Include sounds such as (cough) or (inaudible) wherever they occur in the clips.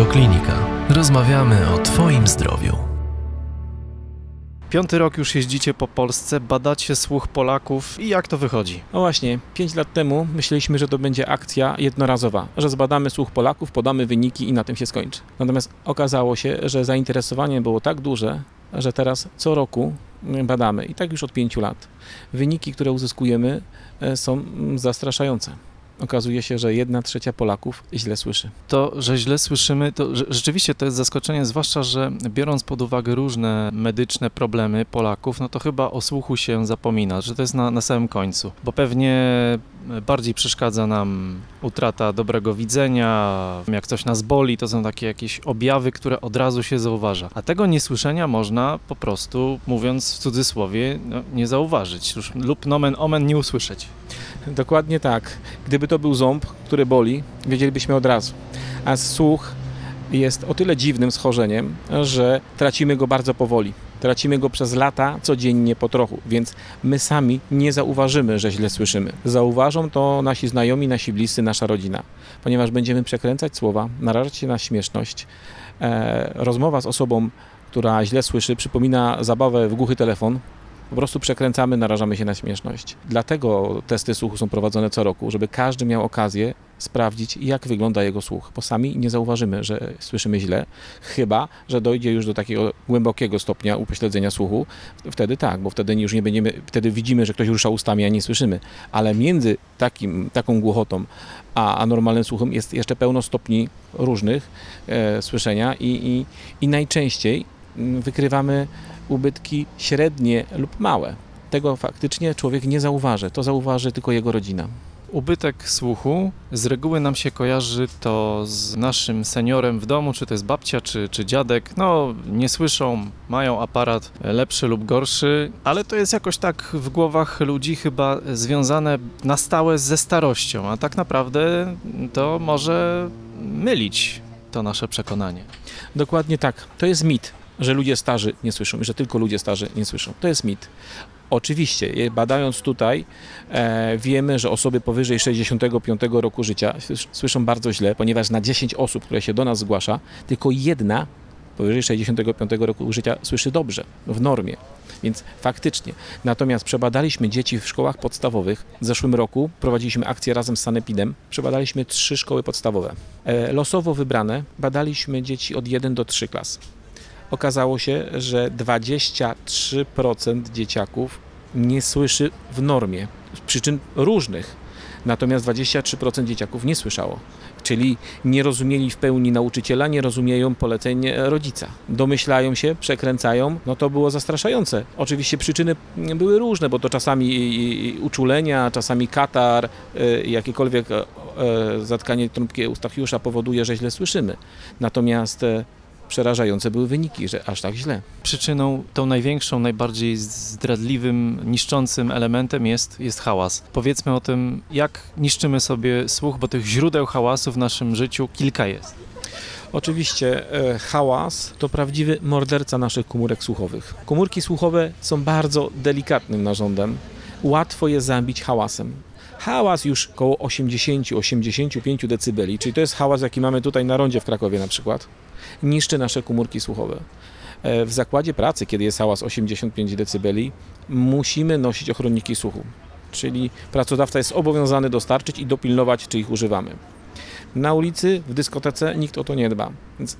Radioklinika. Rozmawiamy o Twoim zdrowiu. Piąty rok już jeździcie po Polsce, badacie słuch Polaków i jak to wychodzi? No właśnie, 5 lat temu myśleliśmy, że to będzie akcja jednorazowa, że zbadamy słuch Polaków, podamy wyniki i na tym się skończy. Natomiast okazało się, że zainteresowanie było tak duże, że teraz co roku badamy i tak już od 5 lat. Wyniki, które uzyskujemy e, są mm, zastraszające. Okazuje się, że jedna trzecia Polaków źle słyszy. To, że źle słyszymy, to rzeczywiście to jest zaskoczenie, zwłaszcza, że biorąc pod uwagę różne medyczne problemy Polaków, no to chyba o słuchu się zapomina, że to jest na, na samym końcu, bo pewnie bardziej przeszkadza nam utrata dobrego widzenia, jak coś nas boli, to są takie jakieś objawy, które od razu się zauważa. A tego niesłyszenia można po prostu, mówiąc w cudzysłowie, no, nie zauważyć lub nomen omen nie usłyszeć. Dokładnie tak. Gdyby to był ząb, który boli, wiedzielibyśmy od razu. A słuch jest o tyle dziwnym schorzeniem, że tracimy go bardzo powoli. Tracimy go przez lata, codziennie po trochu, więc my sami nie zauważymy, że źle słyszymy. Zauważą to nasi znajomi, nasi bliscy, nasza rodzina, ponieważ będziemy przekręcać słowa, narażać się na śmieszność. E, rozmowa z osobą, która źle słyszy, przypomina zabawę w głuchy telefon, po prostu przekręcamy, narażamy się na śmieszność. Dlatego testy słuchu są prowadzone co roku, żeby każdy miał okazję sprawdzić, jak wygląda jego słuch, bo sami nie zauważymy, że słyszymy źle, chyba, że dojdzie już do takiego głębokiego stopnia upośledzenia słuchu. Wtedy tak, bo wtedy już nie będziemy, wtedy widzimy, że ktoś rusza ustami, a nie słyszymy. Ale między takim, taką głuchotą a, a normalnym słuchem jest jeszcze pełno stopni różnych e, słyszenia i, i, i najczęściej wykrywamy ubytki średnie lub małe. Tego faktycznie człowiek nie zauważy, to zauważy tylko jego rodzina. Ubytek słuchu z reguły nam się kojarzy to z naszym seniorem w domu, czy to jest babcia, czy, czy dziadek. No, nie słyszą, mają aparat lepszy lub gorszy, ale to jest jakoś tak w głowach ludzi chyba związane na stałe ze starością, a tak naprawdę to może mylić to nasze przekonanie. Dokładnie tak. To jest mit, że ludzie starzy nie słyszą i że tylko ludzie starzy nie słyszą. To jest mit. Oczywiście, badając tutaj, e, wiemy, że osoby powyżej 65 roku życia słys- słyszą bardzo źle, ponieważ na 10 osób, które się do nas zgłasza, tylko jedna powyżej 65 roku życia słyszy dobrze, w normie. Więc faktycznie. Natomiast przebadaliśmy dzieci w szkołach podstawowych. W zeszłym roku prowadziliśmy akcję razem z Sanepidem. Przebadaliśmy trzy szkoły podstawowe. E, losowo wybrane badaliśmy dzieci od 1 do 3 klas. Okazało się, że 23% dzieciaków nie słyszy w normie z przyczyn różnych. Natomiast 23% dzieciaków nie słyszało. Czyli nie rozumieli w pełni nauczyciela, nie rozumieją poleceń rodzica. Domyślają się, przekręcają, no to było zastraszające. Oczywiście przyczyny były różne, bo to czasami uczulenia, czasami katar, y, jakiekolwiek e, e, zatkanie trąbki Eustachiusza powoduje, że źle słyszymy. Natomiast e, przerażające były wyniki, że aż tak źle. Przyczyną, tą największą, najbardziej zdradliwym, niszczącym elementem jest, jest hałas. Powiedzmy o tym, jak niszczymy sobie słuch, bo tych źródeł hałasu w naszym życiu kilka jest. Oczywiście e, hałas to prawdziwy morderca naszych komórek słuchowych. Komórki słuchowe są bardzo delikatnym narządem. Łatwo je zabić hałasem. Hałas już około 80-85 dB, czyli to jest hałas, jaki mamy tutaj na rondzie w Krakowie na przykład, niszczy nasze komórki słuchowe. E, W zakładzie pracy, kiedy jest hałas 85 dB, musimy nosić ochronniki słuchu. Czyli pracodawca jest obowiązany dostarczyć i dopilnować, czy ich używamy. Na ulicy, w dyskotece nikt o to nie dba. Więc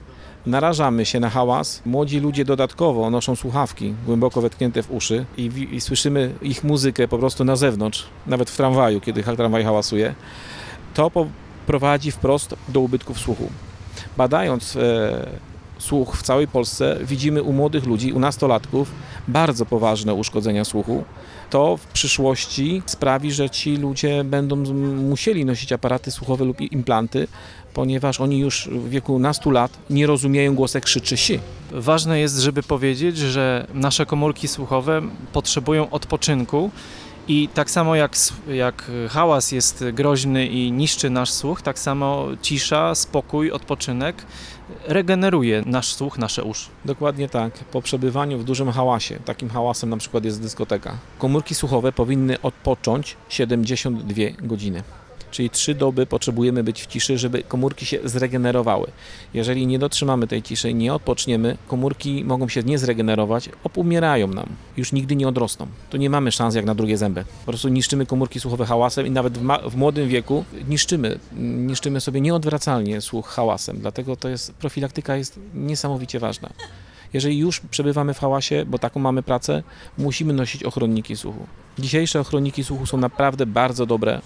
narażamy się na hałas. Młodzi ludzie dodatkowo noszą słuchawki głęboko wetknięte w uszy i, i słyszymy ich muzykę po prostu na zewnątrz, nawet w tramwaju, kiedy tramwaj hałasuje. To prowadzi wprost do ubytków słuchu. Badając e, słuch w całej Polsce, widzimy u młodych ludzi, u nastolatków bardzo poważne uszkodzenia słuchu. To w przyszłości sprawi, że ci ludzie będą musieli nosić aparaty słuchowe lub implanty, ponieważ oni już w wieku nastu lat nie rozumieją głosek krzyczy si. Ważne jest, żeby powiedzieć, że nasze komórki słuchowe potrzebują odpoczynku i tak samo jak, jak hałas jest groźny i niszczy nasz słuch, tak samo cisza, spokój, odpoczynek regeneruje nasz słuch, nasze uszy. Dokładnie tak. Po przebywaniu w dużym hałasie, takim hałasem na przykład jest dyskoteka, komórki słuchowe powinny odpocząć 72 godziny. Czyli trzy doby potrzebujemy być w ciszy, żeby komórki się zregenerowały. Jeżeli nie dotrzymamy tej ciszy, nie odpoczniemy, komórki mogą się nie zregenerować, opumierają nam. Już nigdy nie odrosną. Tu nie mamy szans jak na drugie zęby. Po prostu niszczymy komórki słuchowe hałasem i nawet w, w młodym wieku niszczymy, niszczymy sobie nieodwracalnie słuch hałasem. Dlatego to jest, profilaktyka jest niesamowicie ważna. Jeżeli już przebywamy w hałasie, bo taką mamy pracę, musimy nosić ochronniki słuchu. Dzisiejsze ochronniki słuchu są naprawdę bardzo dobre.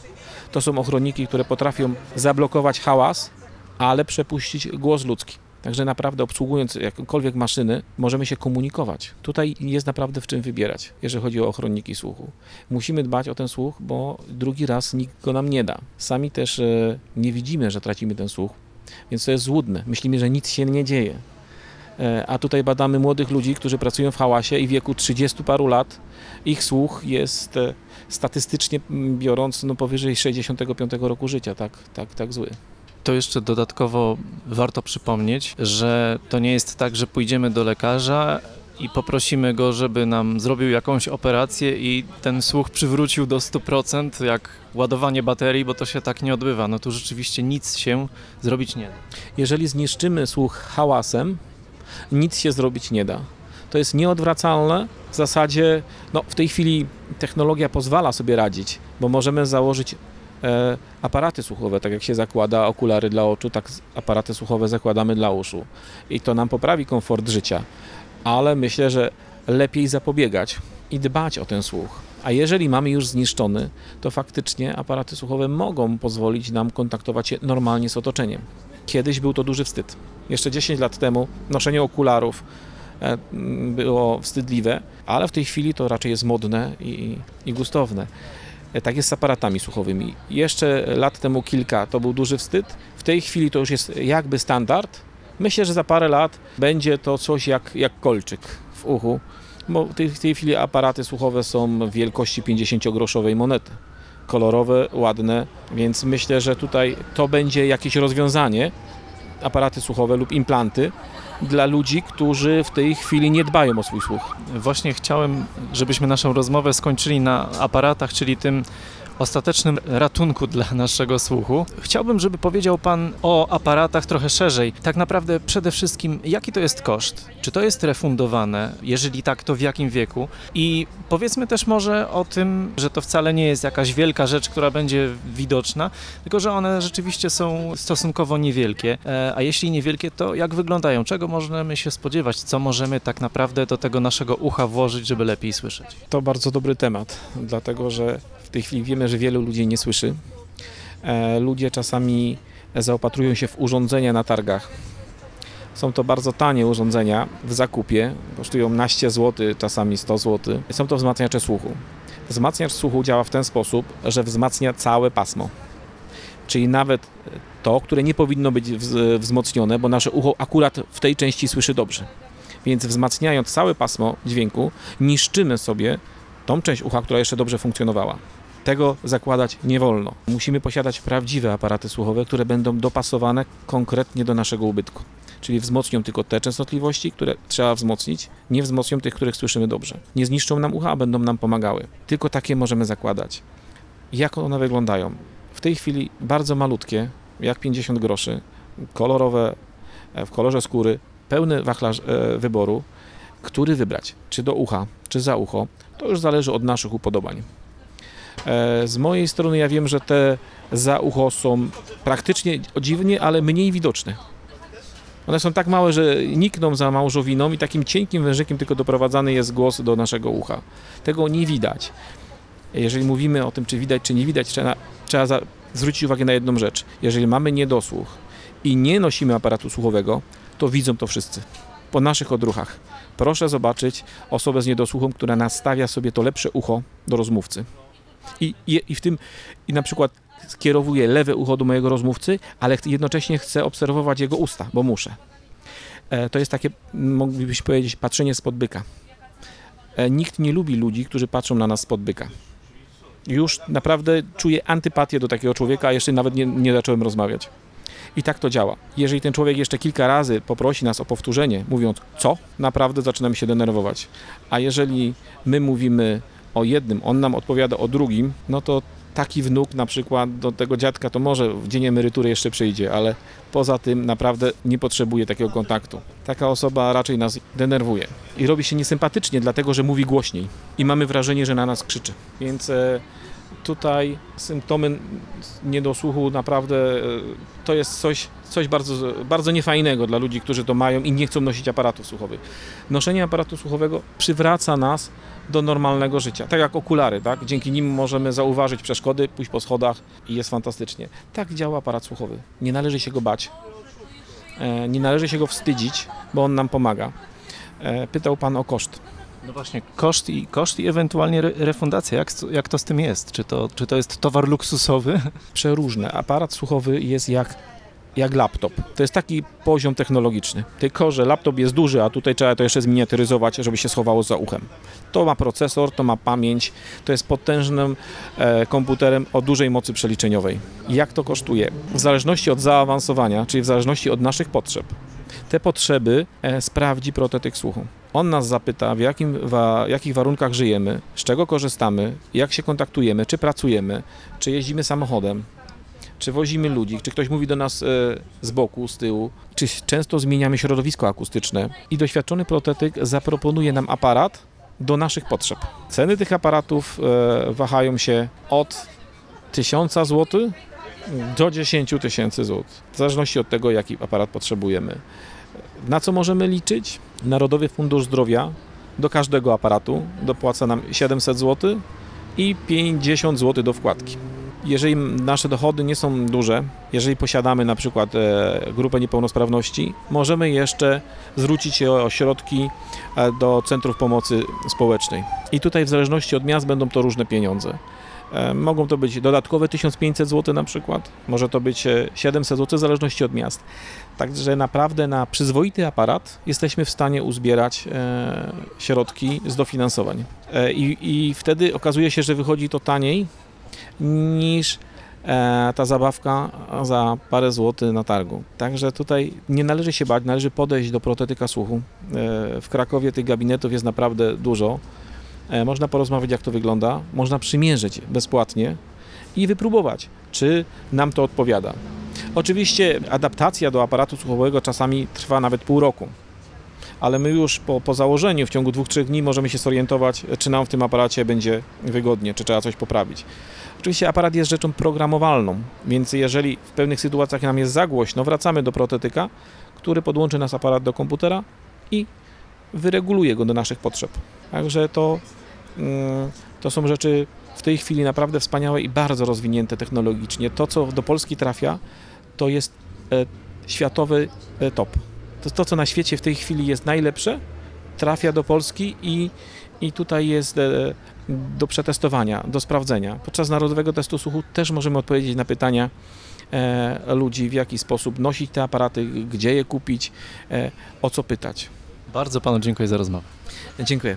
To są ochronniki, które potrafią zablokować hałas, ale przepuścić głos ludzki. Także naprawdę obsługując jakąkolwiek maszyny, możemy się komunikować. Tutaj jest naprawdę w czym wybierać, jeżeli chodzi o ochronniki słuchu. Musimy dbać o ten słuch, bo drugi raz nikt go nam nie da. Sami też e, nie widzimy, że tracimy ten słuch, więc to jest złudne. Myślimy, że nic się nie dzieje. E, A tutaj badamy młodych ludzi, którzy pracują w hałasie i w wieku 30 paru lat ich słuch jest e, statystycznie m, biorąc no powyżej 65 roku życia, tak, tak, tak zły. To jeszcze dodatkowo warto przypomnieć, że to nie jest tak, że pójdziemy do lekarza i poprosimy go, żeby nam zrobił jakąś operację i ten słuch przywrócił do 100%, jak ładowanie baterii, bo to się tak nie odbywa. No tu rzeczywiście nic się zrobić nie da. Jeżeli zniszczymy słuch hałasem, nic się zrobić nie da. To jest nieodwracalne. W zasadzie no, w tej chwili technologia pozwala sobie radzić, bo możemy założyć e, aparaty słuchowe, tak jak się zakłada okulary dla oczu, tak aparaty słuchowe zakładamy dla uszu. I to nam poprawi komfort życia, ale myślę, że lepiej zapobiegać i dbać o ten słuch. A jeżeli mamy już zniszczony, to faktycznie aparaty słuchowe mogą pozwolić nam kontaktować się normalnie z otoczeniem. Kiedyś był to duży wstyd. Jeszcze 10 lat temu noszenie okularów e, było wstydliwe, ale w tej chwili to raczej jest modne i, i gustowne. E, Tak jest z aparatami słuchowymi. Jeszcze lat temu kilka to był duży wstyd. W tej chwili to już jest jakby standard. Myślę, że za parę lat będzie to coś jak, jak kolczyk w uchu, bo w tej, w tej chwili aparaty słuchowe są wielkości 50-groszowej monety. Kolorowe, ładne, więc myślę, że tutaj to będzie jakieś rozwiązanie, aparaty słuchowe lub implanty dla ludzi, którzy w tej chwili nie dbają o swój słuch. Właśnie chciałem, żebyśmy naszą rozmowę skończyli na aparatach, czyli tym ostatecznym ratunku dla naszego słuchu. Chciałbym, żeby powiedział Pan o aparatach trochę szerzej. Tak naprawdę przede wszystkim, jaki to jest koszt? Czy to jest refundowane? Jeżeli tak, to w jakim wieku? I powiedzmy też może o tym, że to wcale nie jest jakaś wielka rzecz, która będzie widoczna, tylko że one rzeczywiście są stosunkowo niewielkie. E, A jeśli niewielkie, to jak wyglądają? Czego możemy się spodziewać? Co możemy tak naprawdę do tego naszego ucha włożyć, żeby lepiej słyszeć? To bardzo dobry temat, dlatego że w tej chwili wiemy, że wielu ludzi nie słyszy. E, Ludzie czasami zaopatrują się w urządzenia na targach. Są to bardzo tanie urządzenia w zakupie, kosztują naście zł, czasami 100 zł. Są to wzmacniacze słuchu. Wzmacniacz słuchu działa w ten sposób, że wzmacnia całe pasmo. Czyli nawet to, które nie powinno być wz- wzmocnione, bo nasze ucho akurat w tej części słyszy dobrze. Więc wzmacniając całe pasmo dźwięku, niszczymy sobie tą część ucha, która jeszcze dobrze funkcjonowała. Tego zakładać nie wolno. Musimy posiadać prawdziwe aparaty słuchowe, które będą dopasowane konkretnie do naszego ubytku. Czyli wzmocnią tylko te częstotliwości, które trzeba wzmocnić, nie wzmocnią tych, których słyszymy dobrze. Nie zniszczą nam ucha, a będą nam pomagały. Tylko takie możemy zakładać. Jak one wyglądają? W tej chwili bardzo malutkie, jak 50 groszy, kolorowe, e, w kolorze skóry, pełny wachlarz e, wyboru, który wybrać, czy do ucha, czy za ucho, to już zależy od naszych upodobań. E, Z mojej strony ja wiem, że te za ucho są praktycznie dziwnie, ale mniej widoczne. One są tak małe, że nikną za małżowiną i takim cienkim wężykiem tylko doprowadzany jest głos do naszego ucha. Tego nie widać. Jeżeli mówimy o tym, czy widać, czy nie widać, trzeba, trzeba za, zwrócić uwagę na jedną rzecz. Jeżeli mamy niedosłuch i nie nosimy aparatu słuchowego, to widzą to wszyscy po naszych odruchach. Proszę zobaczyć osobę z niedosłuchem, która nastawia sobie to lepsze ucho do rozmówcy. I, i, i w tym, i na przykład skierowuję lewe ucho do mojego rozmówcy, ale jednocześnie chcę obserwować jego usta, bo muszę. E, to jest takie, moglibyśmy powiedzieć, patrzenie spod byka. E, nikt nie lubi ludzi, którzy patrzą na nas spod byka. Już naprawdę czuję antypatię do takiego człowieka, a jeszcze nawet nie, nie zacząłem rozmawiać. I tak to działa. Jeżeli ten człowiek jeszcze kilka razy poprosi nas o powtórzenie, mówiąc co, naprawdę zaczynamy się denerwować. A jeżeli my mówimy o jednym, on nam odpowiada o drugim, no to taki wnuk na przykład do tego dziadka to może w dzień emerytury jeszcze przyjdzie, ale poza tym naprawdę nie potrzebuje takiego kontaktu. Taka osoba raczej nas denerwuje i robi się niesympatycznie, dlatego że mówi głośniej i mamy wrażenie, że na nas krzyczy. Więc e, tutaj symptomy niedosłuchu naprawdę e, to jest coś, coś bardzo, bardzo niefajnego dla ludzi, którzy to mają i nie chcą nosić aparatów słuchowych. Noszenie aparatu słuchowego przywraca nas do normalnego życia. Tak jak okulary, tak? Dzięki nim możemy zauważyć przeszkody, pójść po schodach i jest fantastycznie. Tak działa aparat słuchowy. Nie należy się go bać. E, Nie należy się go wstydzić, bo on nam pomaga. E, Pytał Pan o koszt. No właśnie, koszt i, koszt i ewentualnie re, refundacja. Jak, jak to z tym jest? Czy to, czy to jest towar luksusowy? (laughs) Przeróżne. Aparat słuchowy jest jak, jak laptop. To jest taki poziom technologiczny. Tylko, że laptop jest duży, a tutaj trzeba to jeszcze zminiaturyzować, żeby się schowało za uchem. To ma procesor, to ma pamięć, to jest potężnym e, komputerem o dużej mocy przeliczeniowej. Jak to kosztuje? W zależności od zaawansowania, czyli w zależności od naszych potrzeb, te potrzeby e, sprawdzi protetyk słuchu. On nas zapyta, w jakim, jakich warunkach żyjemy, z czego korzystamy, jak się kontaktujemy, czy pracujemy, czy jeździmy samochodem, czy wozimy ludzi, czy ktoś mówi do nas e, z boku, z tyłu, czy często zmieniamy środowisko akustyczne. I doświadczony protetyk zaproponuje nam aparat do naszych potrzeb. Ceny tych aparatów e, wahają się od 1000 zł do 10 tysięcy złotych, w zależności od tego, jaki aparat potrzebujemy. Na co możemy liczyć? Narodowy Fundusz Zdrowia do każdego aparatu dopłaca nam 700 zł i 50 zł do wkładki. Jeżeli nasze dochody nie są duże, jeżeli posiadamy na przykład e, grupę niepełnosprawności, możemy jeszcze zwrócić się o środki e, do centrów pomocy społecznej. I tutaj w zależności od miast będą to różne pieniądze. E, Mogą to być dodatkowe 1500 zł na przykład, może to być e, 700 zł w zależności od miast. Także naprawdę na przyzwoity aparat jesteśmy w stanie uzbierać e, środki z dofinansowań. E, i, I wtedy okazuje się, że wychodzi to taniej niż e, ta zabawka za parę złotych na targu. Także tutaj nie należy się bać, należy podejść do protetyka słuchu. E, w Krakowie tych gabinetów jest naprawdę dużo. E, Można porozmawiać, jak to wygląda, można przymierzyć bezpłatnie i wypróbować, czy nam to odpowiada. Oczywiście adaptacja do aparatu słuchowego czasami trwa nawet pół roku, ale my już po, po założeniu w ciągu dwóch, trzech dni możemy się zorientować, czy nam w tym aparacie będzie wygodnie, czy trzeba coś poprawić. Oczywiście aparat jest rzeczą programowalną, więc jeżeli w pewnych sytuacjach nam jest za głośno, wracamy do protetyka, który podłączy nas aparat do komputera i wyreguluje go do naszych potrzeb. Także to, mm, to są rzeczy w tej chwili naprawdę wspaniałe i bardzo rozwinięte technologicznie. To, co do Polski trafia, to jest e, światowy e, top. To, to, co na świecie w tej chwili jest najlepsze, trafia do Polski i, i tutaj jest e, do przetestowania, do sprawdzenia. Podczas Narodowego Testu Słuchu też możemy odpowiedzieć na pytania ludzi, w jaki sposób nosić te aparaty, gdzie je kupić, o co pytać. Bardzo panu dziękuję za rozmowę. Dziękuję.